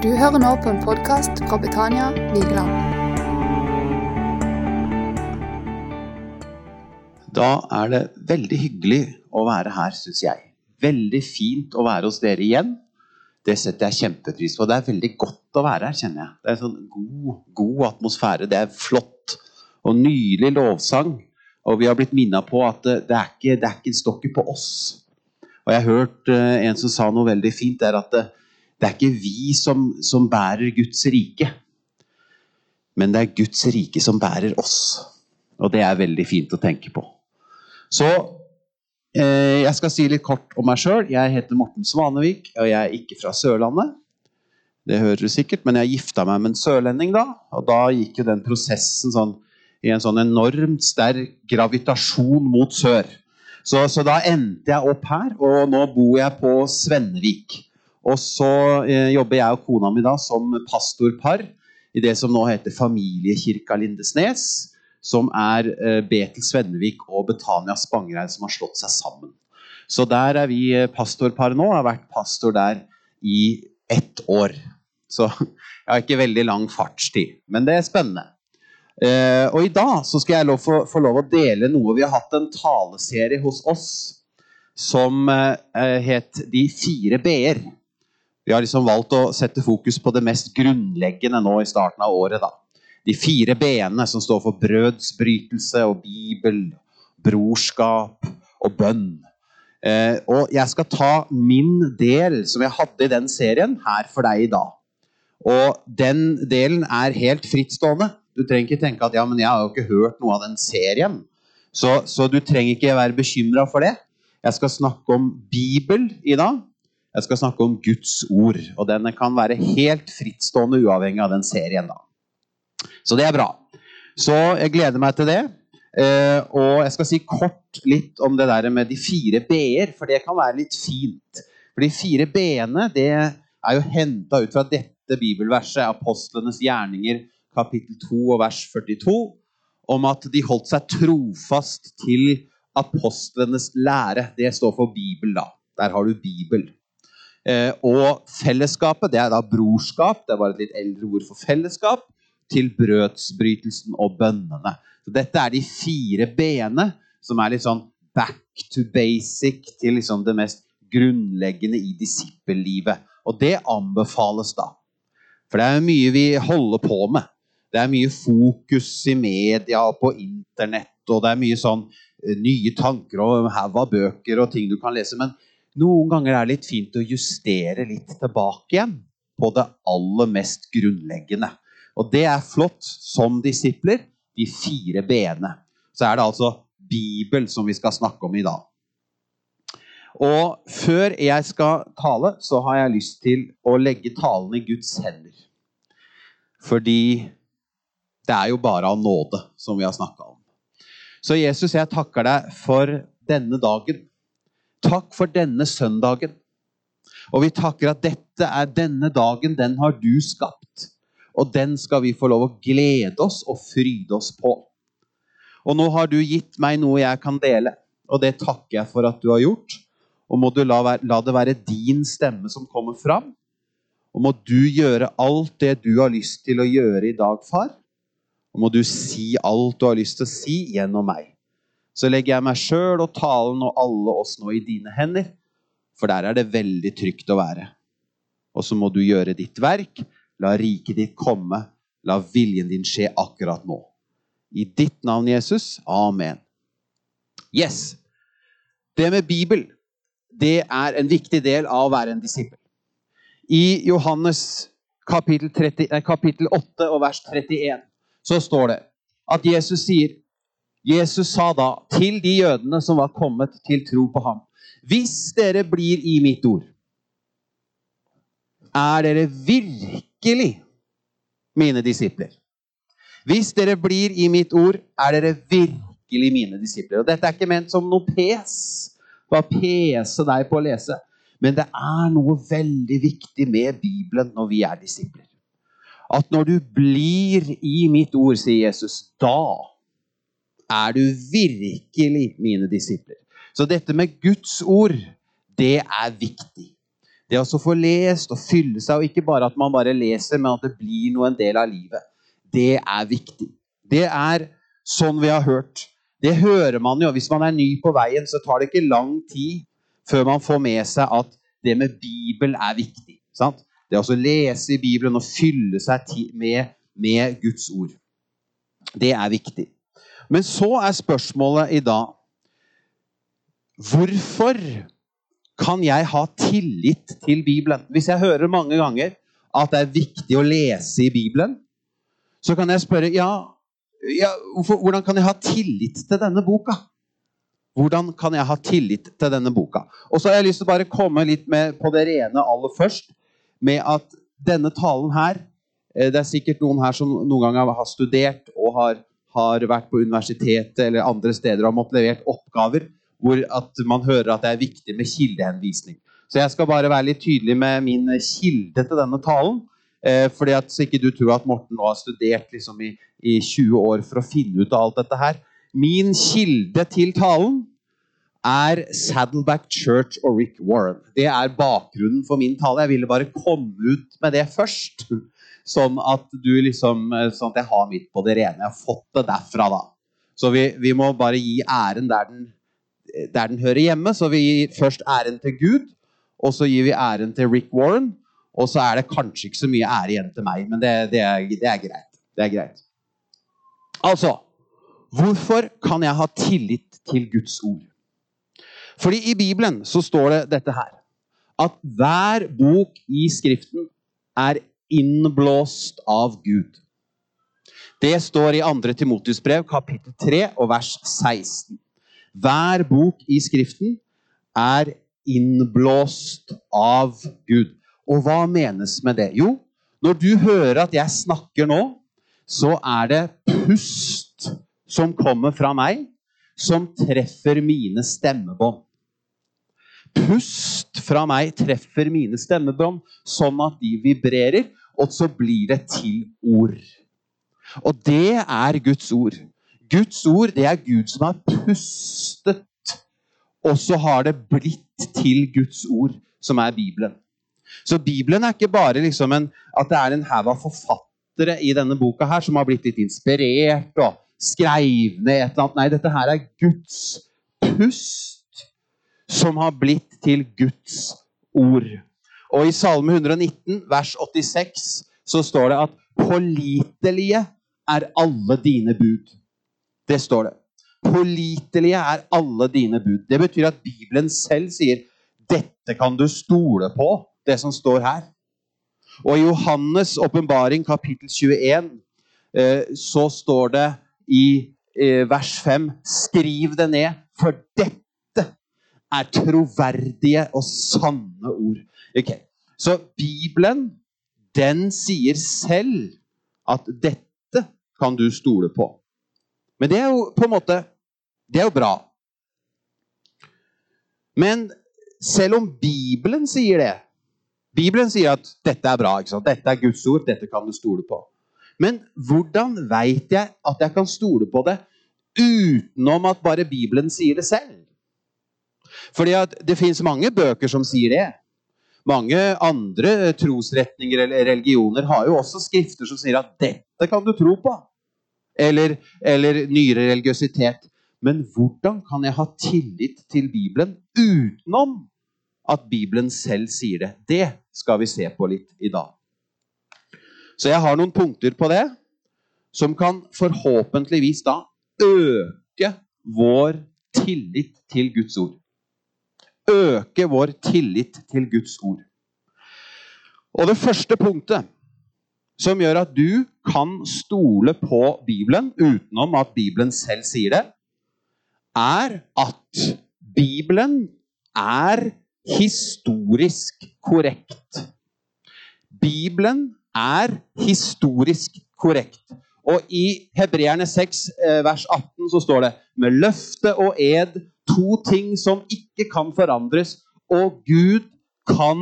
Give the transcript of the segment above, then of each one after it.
Du hører nå på en podkast fra Betania Vigeland. Da er det veldig hyggelig å være her, syns jeg. Veldig fint å være hos dere igjen. Det setter jeg kjempepris på. Det er veldig godt å være her, kjenner jeg. Det er sånn god, god atmosfære. Det er flott og nydelig lovsang. Og vi har blitt minna på at det, det, er ikke, det er ikke, står på oss. Og jeg har hørt uh, en som sa noe veldig fint, det er at det, er ikke vi som, som bærer Guds rike, men det er Guds rike som bærer oss. Og det er veldig fint å tenke på. Så eh, jeg skal si litt kort om meg sjøl. Jeg heter Morten Svanevik, og jeg er ikke fra Sørlandet. Det hører du sikkert, men jeg gifta meg med en sørlending da. Og da gikk jo den prosessen sånn, i en sånn enormt sterk gravitasjon mot sør. Så, så da endte jeg opp her, og nå bor jeg på Svennevik. Og så eh, jobber jeg og kona mi da som pastorpar i det som nå heter Familiekirka Lindesnes. Som er eh, Betel Svennevik og Betania Spangereid som har slått seg sammen. Så der er vi eh, pastorpar nå. Jeg har vært pastor der i ett år. Så jeg har ikke veldig lang fartstid. Men det er spennende. Eh, og i dag så skal jeg lov få, få, lov å dele noe. Vi har hatt en taleserie hos oss som eh, het De fire b-er. Vi har liksom valgt å sette fokus på det mest grunnleggende nå i starten av året. da. De fire b-ene som står for brødsbrytelse og Bibel, brorskap og bønn. Eh, og jeg skal ta min del, som jeg hadde i den serien, her for deg i dag. Og den delen er helt frittstående. Du trenger ikke tenke at ja, men jeg har jo ikke hørt noe av den serien. Så, så du trenger ikke være bekymra for det. Jeg skal snakke om Bibel i dag. Jeg skal snakke om Guds ord. Og den kan være helt frittstående uavhengig av den serien. da. Så det er bra. Så jeg gleder meg til det. Eh, og jeg skal si kort litt om det der med de fire b-er, for det kan være litt fint. For de fire b-ene er jo henta ut fra dette bibelverset, apostlenes gjerninger, kapittel 2 og vers 42, om at de holdt seg trofast til apostlenes lære. Det står for Bibel, da. Der har du Bibel. Eh, og fellesskapet, det er da brorskap, det var et litt eldre ord for fellesskap, til brødsbrytelsen og bønnene. Så dette er de fire b-ene som er litt sånn back to basic til liksom det mest grunnleggende i disippellivet. Og det anbefales da. For det er mye vi holder på med. Det er mye fokus i media og på internett, og det er mye sånn eh, nye tanker og haug av bøker og ting du kan lese. Men noen ganger er det litt fint å justere litt tilbake igjen på det aller mest grunnleggende. Og det er flott som disipler, de fire b-ene. Så er det altså Bibel som vi skal snakke om i dag. Og før jeg skal tale, så har jeg lyst til å legge talen i Guds hender. Fordi det er jo bare av nåde, som vi har snakka om. Så Jesus, jeg takker deg for denne dagen. Takk for denne søndagen. Og vi takker at dette er denne dagen, den har du skapt. Og den skal vi få lov å glede oss og fryde oss på. Og nå har du gitt meg noe jeg kan dele, og det takker jeg for at du har gjort. Og må du la, la det være din stemme som kommer fram. Og må du gjøre alt det du har lyst til å gjøre i dag, far. Og må du si alt du har lyst til å si gjennom meg så legger jeg meg sjøl og talen og alle oss nå i dine hender. For der er det veldig trygt å være. Og så må du gjøre ditt verk. La riket ditt komme. La viljen din skje akkurat nå. I ditt navn, Jesus. Amen. Yes. Det med Bibel, det er en viktig del av å være en disippel. I Johannes kapittel, 30, kapittel 8 og vers 31 så står det at Jesus sier Jesus sa da til de jødene som var kommet til tro på ham, hvis dere blir i mitt ord, er dere virkelig mine disipler. Hvis dere blir i mitt ord, er dere virkelig mine disipler. Og dette er ikke ment som noe pes. Bare pese deg på å lese. Men det er noe veldig viktig med Bibelen når vi er disipler. At når du blir i mitt ord, sier Jesus, da er du virkelig mine disipler. Så dette med Guds ord, det er viktig. Det å få lest og fylle seg, og ikke bare at man bare leser, men at det blir noe en del av livet, det er viktig. Det er sånn vi har hørt. Det hører man jo. Hvis man er ny på veien, så tar det ikke lang tid før man får med seg at det med Bibel er viktig. Sant? Det å lese i Bibelen og fylle seg med, med Guds ord. Det er viktig. Men så er spørsmålet i dag Hvorfor kan jeg ha tillit til Bibelen? Hvis jeg hører mange ganger at det er viktig å lese i Bibelen, så kan jeg spørre ja, ja hvordan kan jeg ha tillit til denne boka? Hvordan kan jeg ha tillit til denne boka? Og så har jeg lyst til å bare komme litt på det rene aller først med at denne talen her eh, Det er sikkert noen her som noen ganger har studert og har, har vært på universitetet eller andre steder og har måttet levert oppgaver hvor at man hører at det er viktig med kildehenvisning. Så jeg skal bare være litt tydelig med min kilde til denne talen. Eh, fordi at Så ikke du tror at Morten nå har studert liksom i, i 20 år for å finne ut av alt dette her. Min kilde til talen er Saddleback Church og Rick Warren. Det er bakgrunnen for min tale. Jeg ville bare komme ut med det først. Sånn at, du liksom, eh, sånn at jeg har mitt på det rene. Jeg har fått det derfra, da. Så vi, vi må bare gi æren der den der den hører hjemme. Så vi gir først æren til Gud, og så gir vi æren til Rick Warren. Og så er det kanskje ikke så mye ære igjen til meg, men det, det, er, det, er, greit. Det er greit. Altså Hvorfor kan jeg ha tillit til Guds ord? Fordi i Bibelen så står det dette her. At hver bok i Skriften er innblåst av Gud. Det står i 2. Timotius brev, kapittel 3 og vers 16. Hver bok i Skriften er innblåst av Gud. Og hva menes med det? Jo, når du hører at jeg snakker nå, så er det pust som kommer fra meg, som treffer mine stemmebånd. Pust fra meg treffer mine stemmebånd sånn at de vibrerer, og så blir det til ord. Og det er Guds ord. Guds ord, det er Gud som har pustet, og så har det blitt til Guds ord, som er Bibelen. Så Bibelen er ikke bare liksom en, at det er en haug av forfattere i denne boka her som har blitt litt inspirert og skrev ned et eller annet. Nei, dette her er Guds pust som har blitt til Guds ord. Og i Salme 119, vers 86, så står det at pålitelige er alle dine bud. Det står det. Pålitelige er alle dine bud. Det betyr at Bibelen selv sier dette kan du stole på, det som står her. Og i Johannes' åpenbaring, kapittel 21, eh, så står det i eh, vers 5 Skriv det ned, for dette er troverdige og sanne ord. Okay. Så Bibelen, den sier selv at dette kan du stole på. Men det er jo på en måte Det er jo bra. Men selv om Bibelen sier det Bibelen sier at dette er bra, ikke sant? dette er Guds ord, dette kan du stole på. Men hvordan veit jeg at jeg kan stole på det utenom at bare Bibelen sier det selv? Fordi at det fins mange bøker som sier det. Mange andre trosretninger eller religioner har jo også skrifter som sier at 'dette kan du tro på' eller, eller nyere religiøsitet. Men hvordan kan jeg ha tillit til Bibelen utenom at Bibelen selv sier det? Det skal vi se på litt i dag. Så jeg har noen punkter på det som kan forhåpentligvis da øke vår tillit til Guds ord. Øke vår tillit til Guds ord. Og det første punktet som gjør at du kan stole på Bibelen utenom at Bibelen selv sier det, er at Bibelen er historisk korrekt. Bibelen er historisk korrekt. Og i Hebreerne 6, eh, vers 18, så står det med løfte og ed to ting som ikke kan forandres, og Gud kan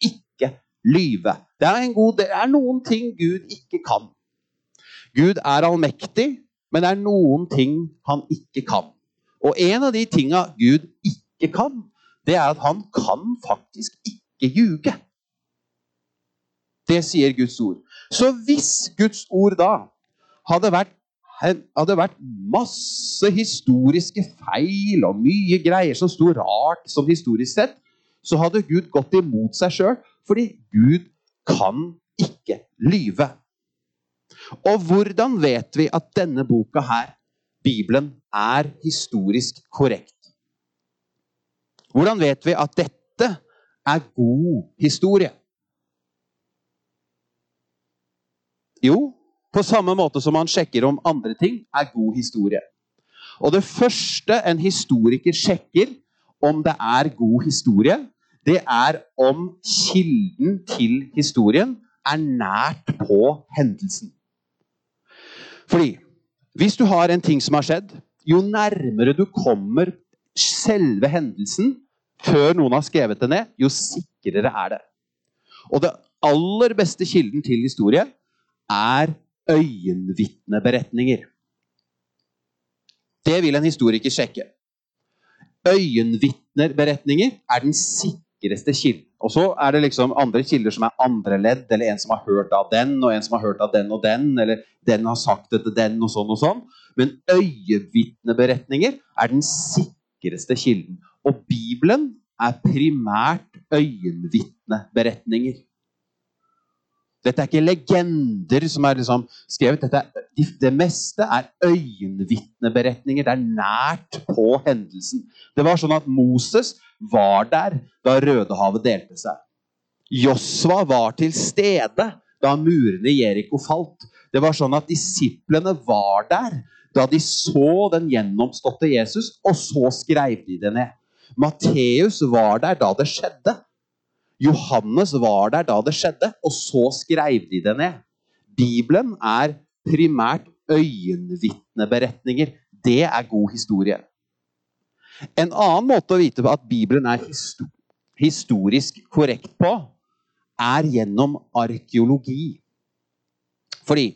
ikke lyve. Det er, god, det er noen ting Gud ikke kan. Gud er allmektig, men det er noen ting han ikke kan. Og en av de tinga Gud ikke kan, det er at han kan faktisk ikke ljuge. Det sier Guds ord. Så hvis Guds ord da hadde vært, hadde vært masse historiske feil og mye greier som sto rart som historisk sett, så hadde Gud gått imot seg sjøl, fordi Gud kan ikke lyve. Og hvordan vet vi at denne boka her, Bibelen, er historisk korrekt? Hvordan vet vi at dette er god historie? Jo, på samme måte som man sjekker om andre ting er god historie. Og det første en historiker sjekker om det er god historie, det er om kilden til historien er nært på hendelsen. Fordi hvis du har en ting som har skjedd, jo nærmere du kommer selve hendelsen før noen har skrevet det ned, jo sikrere er det. Og det aller beste kilden til historie er øyenvitneberetninger. Det vil en historiker sjekke. Øyenvitnerberetninger er den sikreste kilden. Og så er det liksom andre kilder som er andre ledd, eller en som har hørt av den, og en som har hørt av den og den, eller den har sagt det til den, og sånn og sånn. Men øyevitneberetninger er den sikreste kilden. Og Bibelen er primært øyenvitneberetninger. Dette er ikke legender som er liksom skrevet. Er, det meste er øyenvitneberetninger. Det er nært på hendelsen. Det var sånn at Moses var der da Rødehavet delte seg. Josva var til stede da murene i Jeriko falt. Det var sånn at disiplene var der da de så den gjennomståtte Jesus, og så skrev de det ned. Matteus var der da det skjedde. Johannes var der da det skjedde, og så skrev de det ned. Bibelen er primært øyenvitneberetninger. Det er god historie. En annen måte å vite at Bibelen er historisk korrekt på, er gjennom arkeologi. Fordi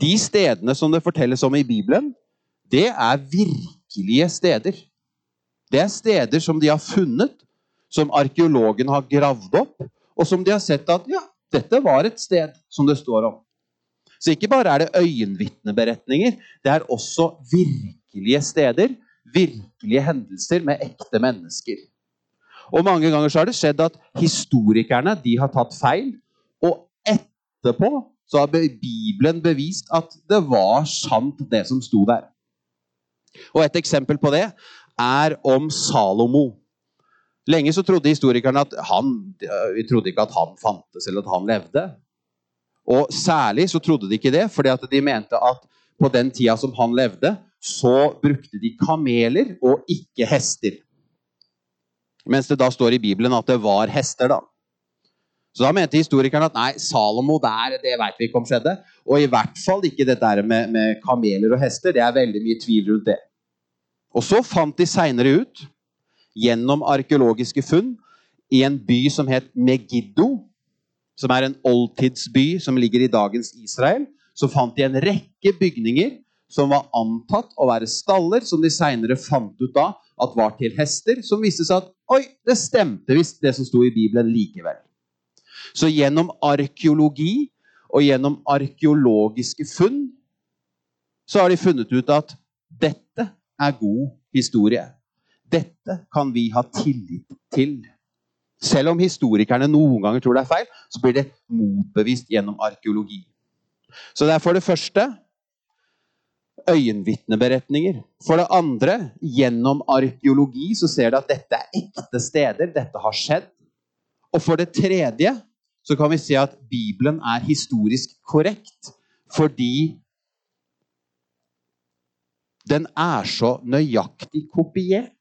de stedene som det fortelles om i Bibelen, det er virkelige steder. Det er steder som de har funnet, som arkeologen har gravd opp, og som de har sett at ja, dette var et sted som det står om. Så ikke bare er det øyenvitneberetninger, det er også virkelige steder virkelige hendelser med ekte mennesker. Og mange ganger så har det skjedd at historikerne de har tatt feil, og etterpå så har Bibelen bevist at det var sant, det som sto der. Og Et eksempel på det er om Salomo. Lenge så trodde historikerne at han vi trodde ikke at han fantes eller at han levde. Og særlig så trodde de ikke det, fordi at de mente at på den tida som han levde, så brukte de kameler og ikke hester. Mens det da står i Bibelen at det var hester, da. Så da mente historikerne at nei, Salomo der, det veit vi ikke om skjedde. Og i hvert fall ikke det der med, med kameler og hester. Det er veldig mye tvil rundt det. Og så fant de seinere ut, gjennom arkeologiske funn, i en by som het Megiddo, som er en oldtidsby som ligger i dagens Israel, så fant de en rekke bygninger som var antatt å være staller, som de seinere fant ut da at var til hester, som viste seg at oi, det stemte visst det som sto i Bibelen likevel. Så gjennom arkeologi og gjennom arkeologiske funn så har de funnet ut at dette er god historie. Dette kan vi ha tillit til. Selv om historikerne noen ganger tror det er feil, så blir det motbevist gjennom arkeologi. Så det er for det første øyenvitneberetninger. For det andre, gjennom arkeologi så ser du at dette er ekte steder. Dette har skjedd. Og for det tredje så kan vi se at Bibelen er historisk korrekt fordi den er så nøyaktig kopiert.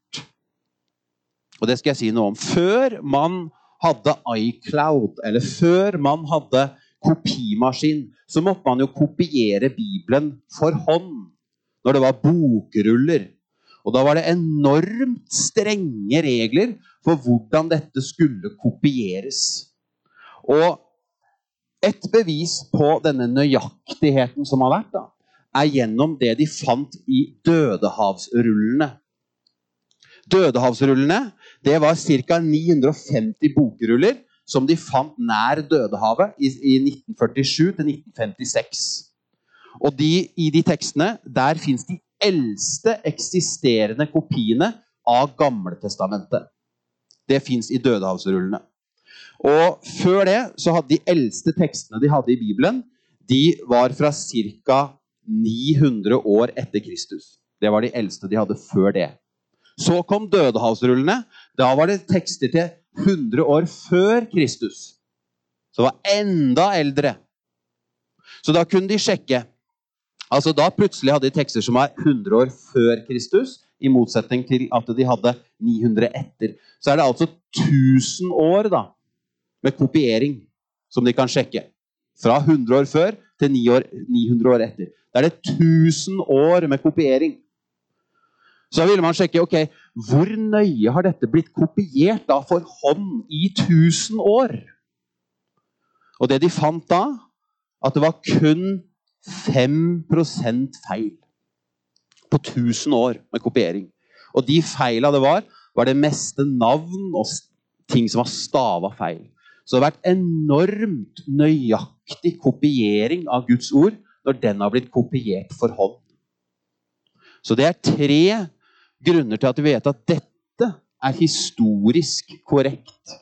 Og det skal jeg si noe om. Før man hadde iCloud, eller før man hadde kopimaskin, så måtte man jo kopiere Bibelen for hånd når det var bokruller. Og da var det enormt strenge regler for hvordan dette skulle kopieres. Og et bevis på denne nøyaktigheten som har vært, da, er gjennom det de fant i Dødehavsrullene. Dødehavsrullene det var ca. 950 bokruller som de fant nær Dødehavet i, i 1947 til 1956. Og de, i de tekstene der fins de eldste eksisterende kopiene av Gamletestamentet. Det fins i Dødehavsrullene. Og før det så hadde de eldste tekstene de hadde i Bibelen, de var fra ca. 900 år etter Kristus. Det var de eldste de hadde før det. Så kom Dødehavsrullene. Da var det tekster til 100 år før Kristus. Så det var enda eldre. Så da kunne de sjekke. Altså Da plutselig hadde de tekster som var 100 år før Kristus, i motsetning til at de hadde 900 etter. Så er det altså 1000 år da, med kopiering som de kan sjekke. Fra 100 år før til 900 år etter. Da er det 1000 år med kopiering. Så da ville man sjekke ok, hvor nøye har dette blitt kopiert da for hånd i 1000 år. Og det de fant da, at det var kun 5% feil på 1000 år med kopiering. Og de feila det var, var det meste navn og ting som var stava feil. Så det har vært enormt nøyaktig kopiering av Guds ord når den har blitt kopiert for hånd. Så det er tre grunner til at vi vet at dette er historisk korrekt.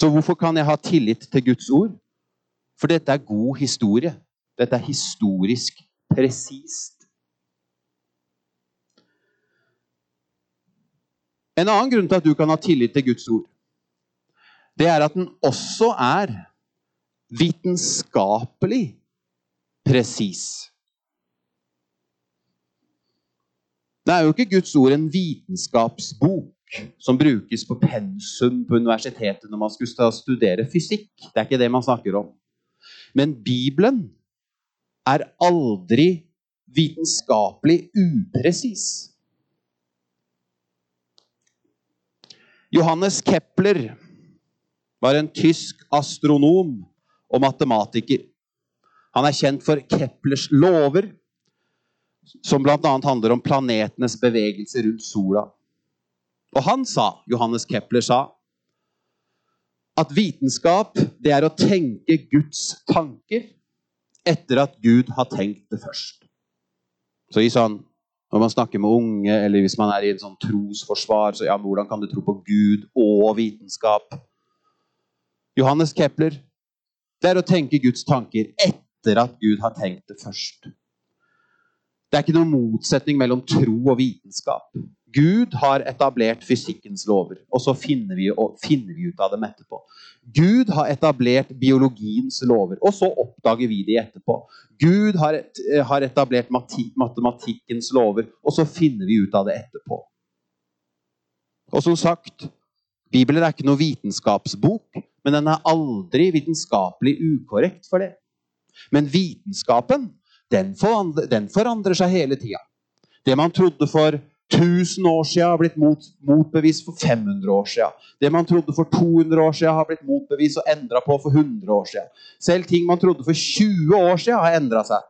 Så hvorfor kan jeg ha tillit til Guds ord? For dette er god historie. Dette er historisk presist. En annen grunn til at du kan ha tillit til Guds ord, det er at den også er vitenskapelig presis. Det er jo ikke Guds ord en vitenskapsbok som brukes på pensum på universitetet når man skulle studere fysikk. Det er ikke det man snakker om. Men Bibelen er aldri vitenskapelig upresis. Johannes Kepler var en tysk astronom og matematiker. Han er kjent for Keplers lover, som bl.a. handler om planetenes bevegelse rundt sola. Og han sa, Johannes Kepler sa, at vitenskap det er å tenke Guds tanker etter at Gud har tenkt det først. Så i sånn, Når man snakker med unge, eller hvis man er i en sånn trosforsvar, så ja, hvordan kan du tro på Gud og vitenskap? Johannes Kepler det er å tenke Guds tanker etter at Gud har tenkt det først. Det er ikke noen motsetning mellom tro og vitenskap. Gud har etablert fysikkens lover, og så finner vi, finner vi, ut av dem etterpå. Gud har etablert biologiens lover, og så oppdager vi de etterpå. Gud har, et, har etablert matematikkens lover, og så finner vi ut av det etterpå. Og som sagt, Bibelen er ikke noe vitenskapsbok, men den er aldri vitenskapelig ukorrekt for det. Men vitenskapen, den forandrer, den forandrer seg hele tida. Det man trodde for 1000 år siden, har blitt mot, motbevist for 500 år siden. Det man trodde for 200 år siden, har blitt motbevist og endra på for 100 år siden. Selv ting man trodde for 20 år siden, har endra seg.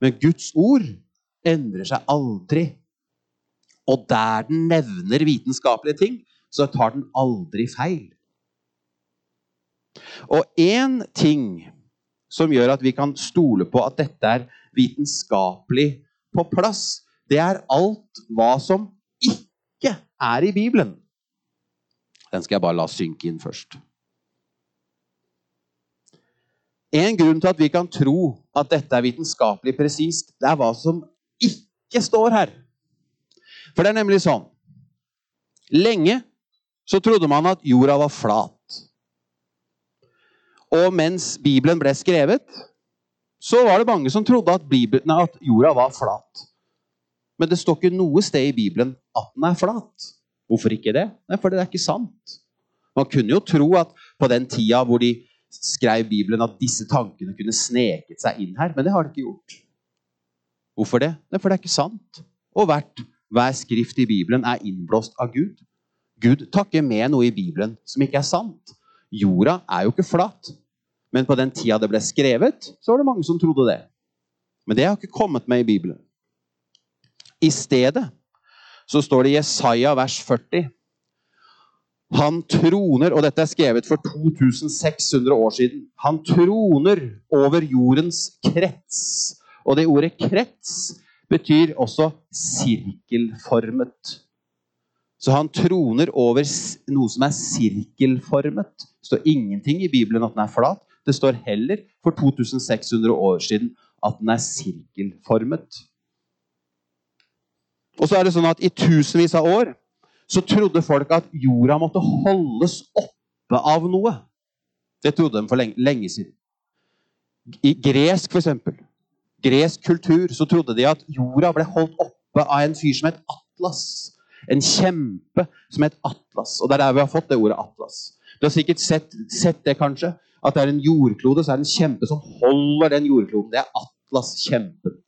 Men Guds ord endrer seg aldri. Og der den nevner vitenskapelige ting, så tar den aldri feil. Og én ting som gjør at vi kan stole på at dette er vitenskapelig på plass, det er alt hva som ikke er i Bibelen. Den skal jeg bare la synke inn først. En grunn til at vi kan tro at dette er vitenskapelig presist, det er hva som ikke står her. For det er nemlig sånn Lenge så trodde man at jorda var flat. Og mens Bibelen ble skrevet, så var det mange som trodde at, Bibelen, at jorda var flat. Men det står ikke noe sted i Bibelen at den er flat. Hvorfor ikke det? Nei, For det er ikke sant. Man kunne jo tro at på den tida hvor de skrev Bibelen, at disse tankene kunne sneket seg inn her, men det har de ikke gjort. Hvorfor det? Nei, for det er ikke sant. Og hvert, hver skrift i Bibelen er innblåst av Gud. Gud tar ikke med noe i Bibelen som ikke er sant. Jorda er jo ikke flat. Men på den tida det ble skrevet, så var det mange som trodde det. Men det har ikke kommet med i Bibelen. I stedet så står det i Jesaja vers 40 Han troner, og dette er skrevet for 2600 år siden, han troner over jordens krets. Og det ordet 'krets' betyr også sirkelformet. Så han troner over noe som er sirkelformet. Det står ingenting i Bibelen at den er flat. Det står heller for 2600 år siden at den er sirkelformet. Og så er det sånn at I tusenvis av år så trodde folk at jorda måtte holdes oppe av noe. Det trodde de for lenge, lenge siden. I gresk, f.eks. Gresk kultur, så trodde de at jorda ble holdt oppe av en fyr som het Atlas. En kjempe som het Atlas. Og det er der vi har fått det ordet Atlas. Du har sikkert sett, sett det, kanskje. At det er en jordklode, så er det en kjempe som holder den jordkloden. Det er Atlas, kjempen.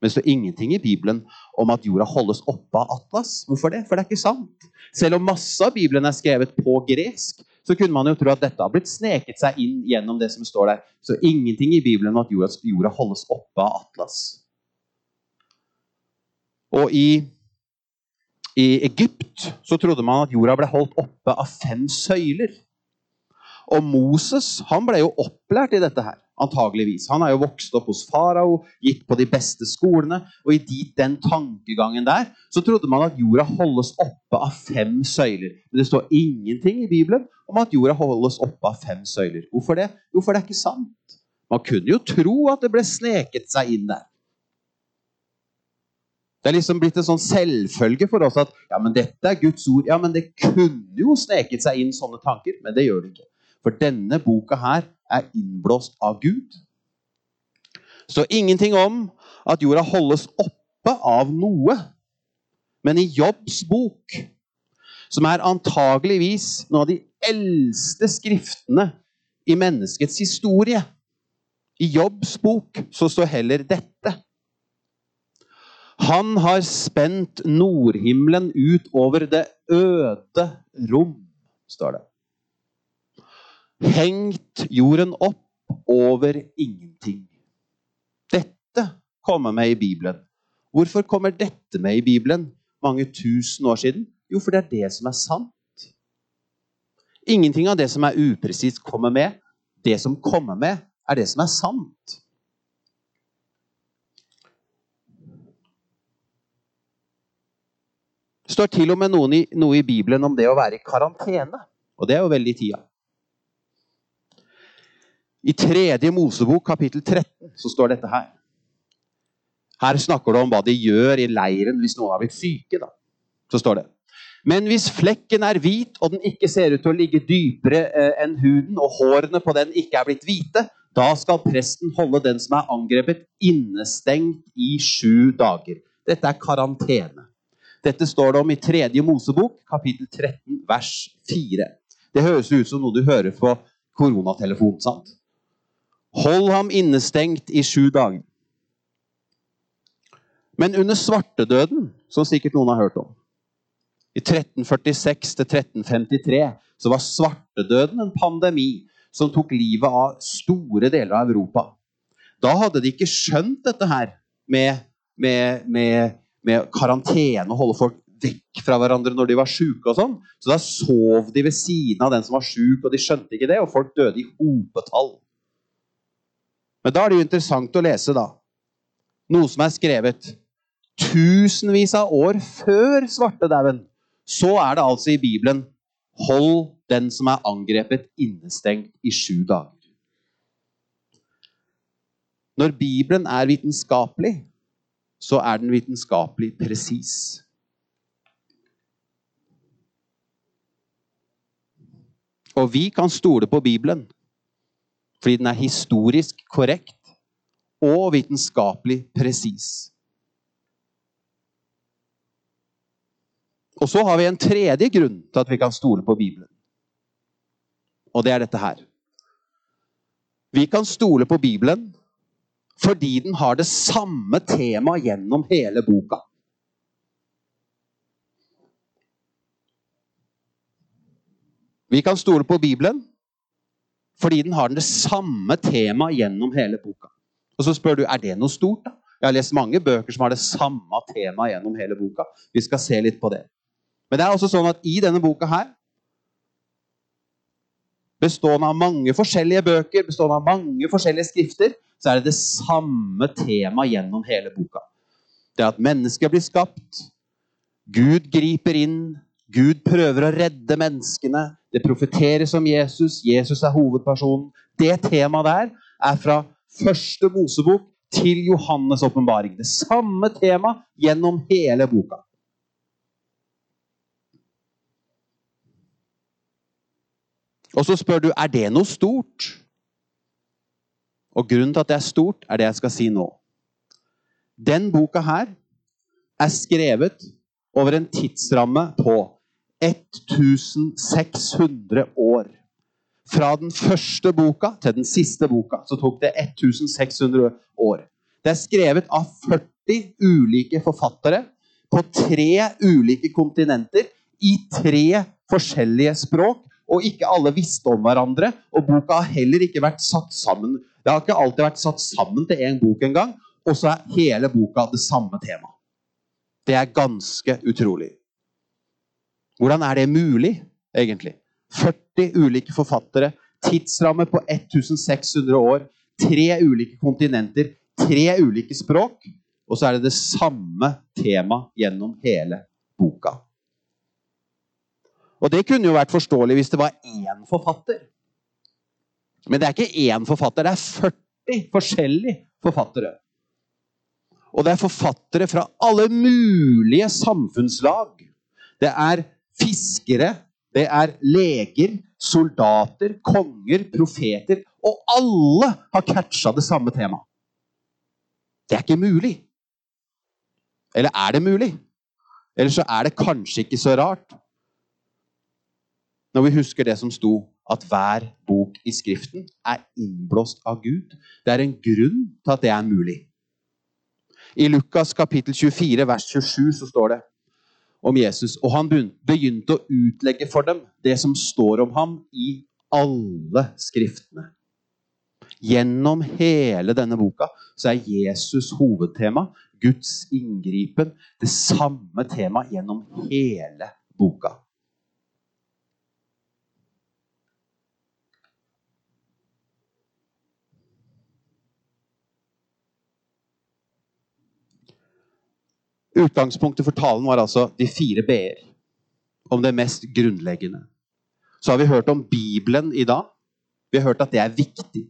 Men det står ingenting i Bibelen om at jorda holdes oppe av Atlas. Hvorfor det? For det er ikke sant. Selv om masse av Bibelen er skrevet på gresk, så kunne man jo tro at dette har blitt sneket seg inn gjennom det som står der. Så ingenting i Bibelen om at jorda, jorda holdes oppe av Atlas. Og i, i Egypt så trodde man at jorda ble holdt oppe av fem søyler. Og Moses han ble jo opplært i dette her. Antageligvis. Han er jo vokst opp hos farao, gitt på de beste skolene. Og i dit den tankegangen der så trodde man at jorda holdes oppe av fem søyler. Men det står ingenting i Bibelen om at jorda holdes oppe av fem søyler. Hvorfor det? Jo, for det er ikke sant. Man kunne jo tro at det ble sneket seg inn der. Det er liksom blitt en sånn selvfølge for oss at ja, men dette er Guds ord. Ja, men det kunne jo sneket seg inn sånne tanker, men det gjør det ikke. For denne boka her er innblåst av Gud. Så ingenting om at jorda holdes oppe av noe. Men i Jobbs bok, som er antageligvis noen av de eldste skriftene i menneskets historie I Jobbs bok så står heller dette. Han har spent nordhimmelen ut over det øde rom, står det hengt jorden opp over ingenting. Dette kommer med i Bibelen. Hvorfor kommer dette med i Bibelen mange tusen år siden? Jo, for det er det som er sant. Ingenting av det som er upresist, kommer med. Det som kommer med, er det som er sant. Det står til og med noe i, Bibelen om det å være i karantene. Og det er jo veldig i tida. I tredje Mosebok, kapittel 13, så står dette her. Her snakker det om hva de gjør i leiren hvis noen har blitt syke. da. Så står det. Men hvis flekken er hvit, og den ikke ser ut til å ligge dypere eh, enn huden, og hårene på den ikke er blitt hvite, da skal presten holde den som er angrepet, innestengt i sju dager. Dette er karantene. Dette står det om i tredje Mosebok, kapittel 13, vers 4. Det høres ut som noe du hører på koronatelefonen. sant? Hold ham innestengt i sju dager. Men under svartedøden, som sikkert noen har hørt om I 1346 til 1353 så var svartedøden en pandemi som tok livet av store deler av Europa. Da hadde de ikke skjønt dette her med, med, med, med karantene og holde folk vekk fra hverandre når de var sjuke og sånn. Så da sov de ved siden av den som var sjuk, og de skjønte ikke det, og folk døde i hopetall. Men da er det jo interessant å lese, da. Noe som er skrevet tusenvis av år før svartedauden. Så er det altså i Bibelen Hold den som er angrepet, innestengt i sju dager. Når Bibelen er vitenskapelig, så er den vitenskapelig presis. Og vi kan stole på Bibelen fordi den er historisk korrekt og vitenskapelig presis. Og så har vi en tredje grunn til at vi kan stole på Bibelen. Og det er dette her. Vi kan stole på Bibelen fordi den har det samme temaet gjennom hele boka. Vi kan stole på Bibelen fordi den har det samme temaet gjennom hele boka. Og så spør du er det noe stort. da? Jeg har lest mange bøker som har det samme temaet gjennom hele boka. Vi skal se litt på det. Men det er også sånn at i denne boka her bestående av mange forskjellige bøker, bestående av mange forskjellige skrifter, så er det det samme tema gjennom hele boka. Det er at mennesket blir skapt, Gud griper inn, Gud prøver å redde menneskene. Det profeteres om Jesus, Jesus er hovedpersonen. Det temaet der er fra første Mosebok til Johannes' åpenbaring. Det samme tema gjennom hele boka. Og så spør du er det noe stort. Og grunnen til at det er stort, er det jeg skal si nå. Den boka her er skrevet over en tidsramme på 1600 år. Fra den første boka til den siste boka så tok det 1600 år. Det er skrevet av 40 ulike forfattere på tre ulike kontinenter i tre forskjellige språk og ikke alle visste om hverandre. Og boka har heller ikke vært satt sammen. Det har ikke alltid vært satt sammen til én bok engang. Og så er hele boka det samme temaet. Det er ganske utrolig. Hvordan er det mulig, egentlig? 40 ulike forfattere, tidsramme på 1600 år, tre ulike kontinenter, tre ulike språk, og så er det det samme tema gjennom hele boka. Og det kunne jo vært forståelig hvis det var én forfatter. Men det er ikke én forfatter, det er 40 forskjellige forfattere. Og det er forfattere fra alle mulige samfunnslag. Det er fiskere, det er leger, soldater, konger, profeter. Og alle har catcha det samme temaet. Det er ikke mulig. Eller er det mulig? Eller så er det kanskje ikke så rart når vi husker det som sto, at hver bok i Skriften er innblåst av Gud. Det er en grunn til at det er mulig. I Lukas kapittel 24, vers 27, så står det om Jesus. Og han begynte å utlegge for dem det som står om ham i alle skriftene. Gjennom hele denne boka så er Jesus hovedtema, Guds inngripen, det samme temaet gjennom hele boka. Utgangspunktet for talen var altså de fire b-er. Om det mest grunnleggende. Så har vi hørt om Bibelen i dag. Vi har hørt at det er viktig.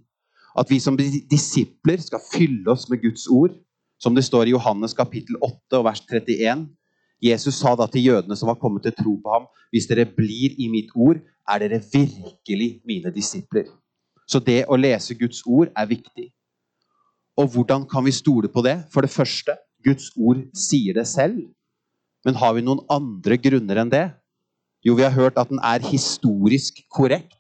At vi som disipler skal fylle oss med Guds ord. Som det står i Johannes kapittel 8 og vers 31. Jesus sa da til jødene som var kommet til tro på ham, hvis dere blir i mitt ord, er dere virkelig mine disipler. Så det å lese Guds ord er viktig. Og hvordan kan vi stole på det? For det første Guds ord sier det selv. Men har vi noen andre grunner enn det? Jo, vi har hørt at den er historisk korrekt.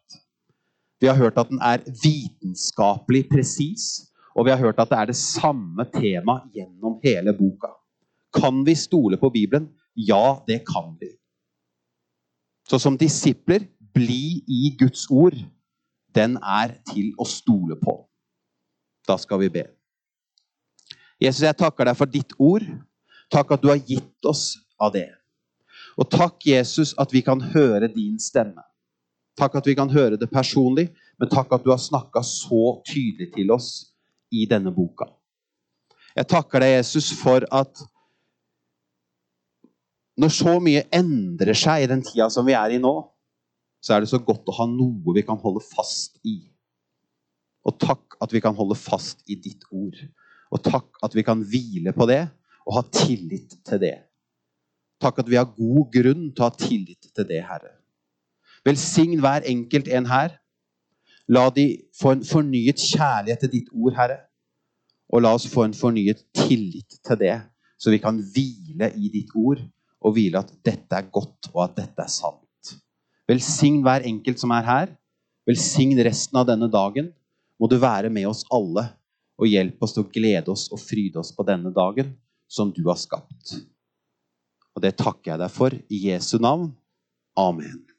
Vi har hørt at den er vitenskapelig presis. Og vi har hørt at det er det samme tema gjennom hele boka. Kan vi stole på Bibelen? Ja, det kan vi. Så som disipler, bli i Guds ord. Den er til å stole på. Da skal vi be. Jesus, jeg takker deg for ditt ord. Takk at du har gitt oss av det. Og takk, Jesus, at vi kan høre din stemme. Takk at vi kan høre det personlig, men takk at du har snakka så tydelig til oss i denne boka. Jeg takker deg, Jesus, for at når så mye endrer seg i den tida som vi er i nå, så er det så godt å ha noe vi kan holde fast i. Og takk at vi kan holde fast i ditt ord. Og takk at vi kan hvile på det og ha tillit til det. Takk at vi har god grunn til å ha tillit til det, Herre. Velsign hver enkelt en her. La de få en fornyet kjærlighet til ditt ord, Herre. Og la oss få en fornyet tillit til det, så vi kan hvile i ditt ord og hvile at dette er godt, og at dette er sant. Velsign hver enkelt som er her. Velsign resten av denne dagen. Må du være med oss alle og hjelp oss til å glede oss og fryde oss på denne dagen som du har skapt. Og det takker jeg deg for i Jesu navn. Amen.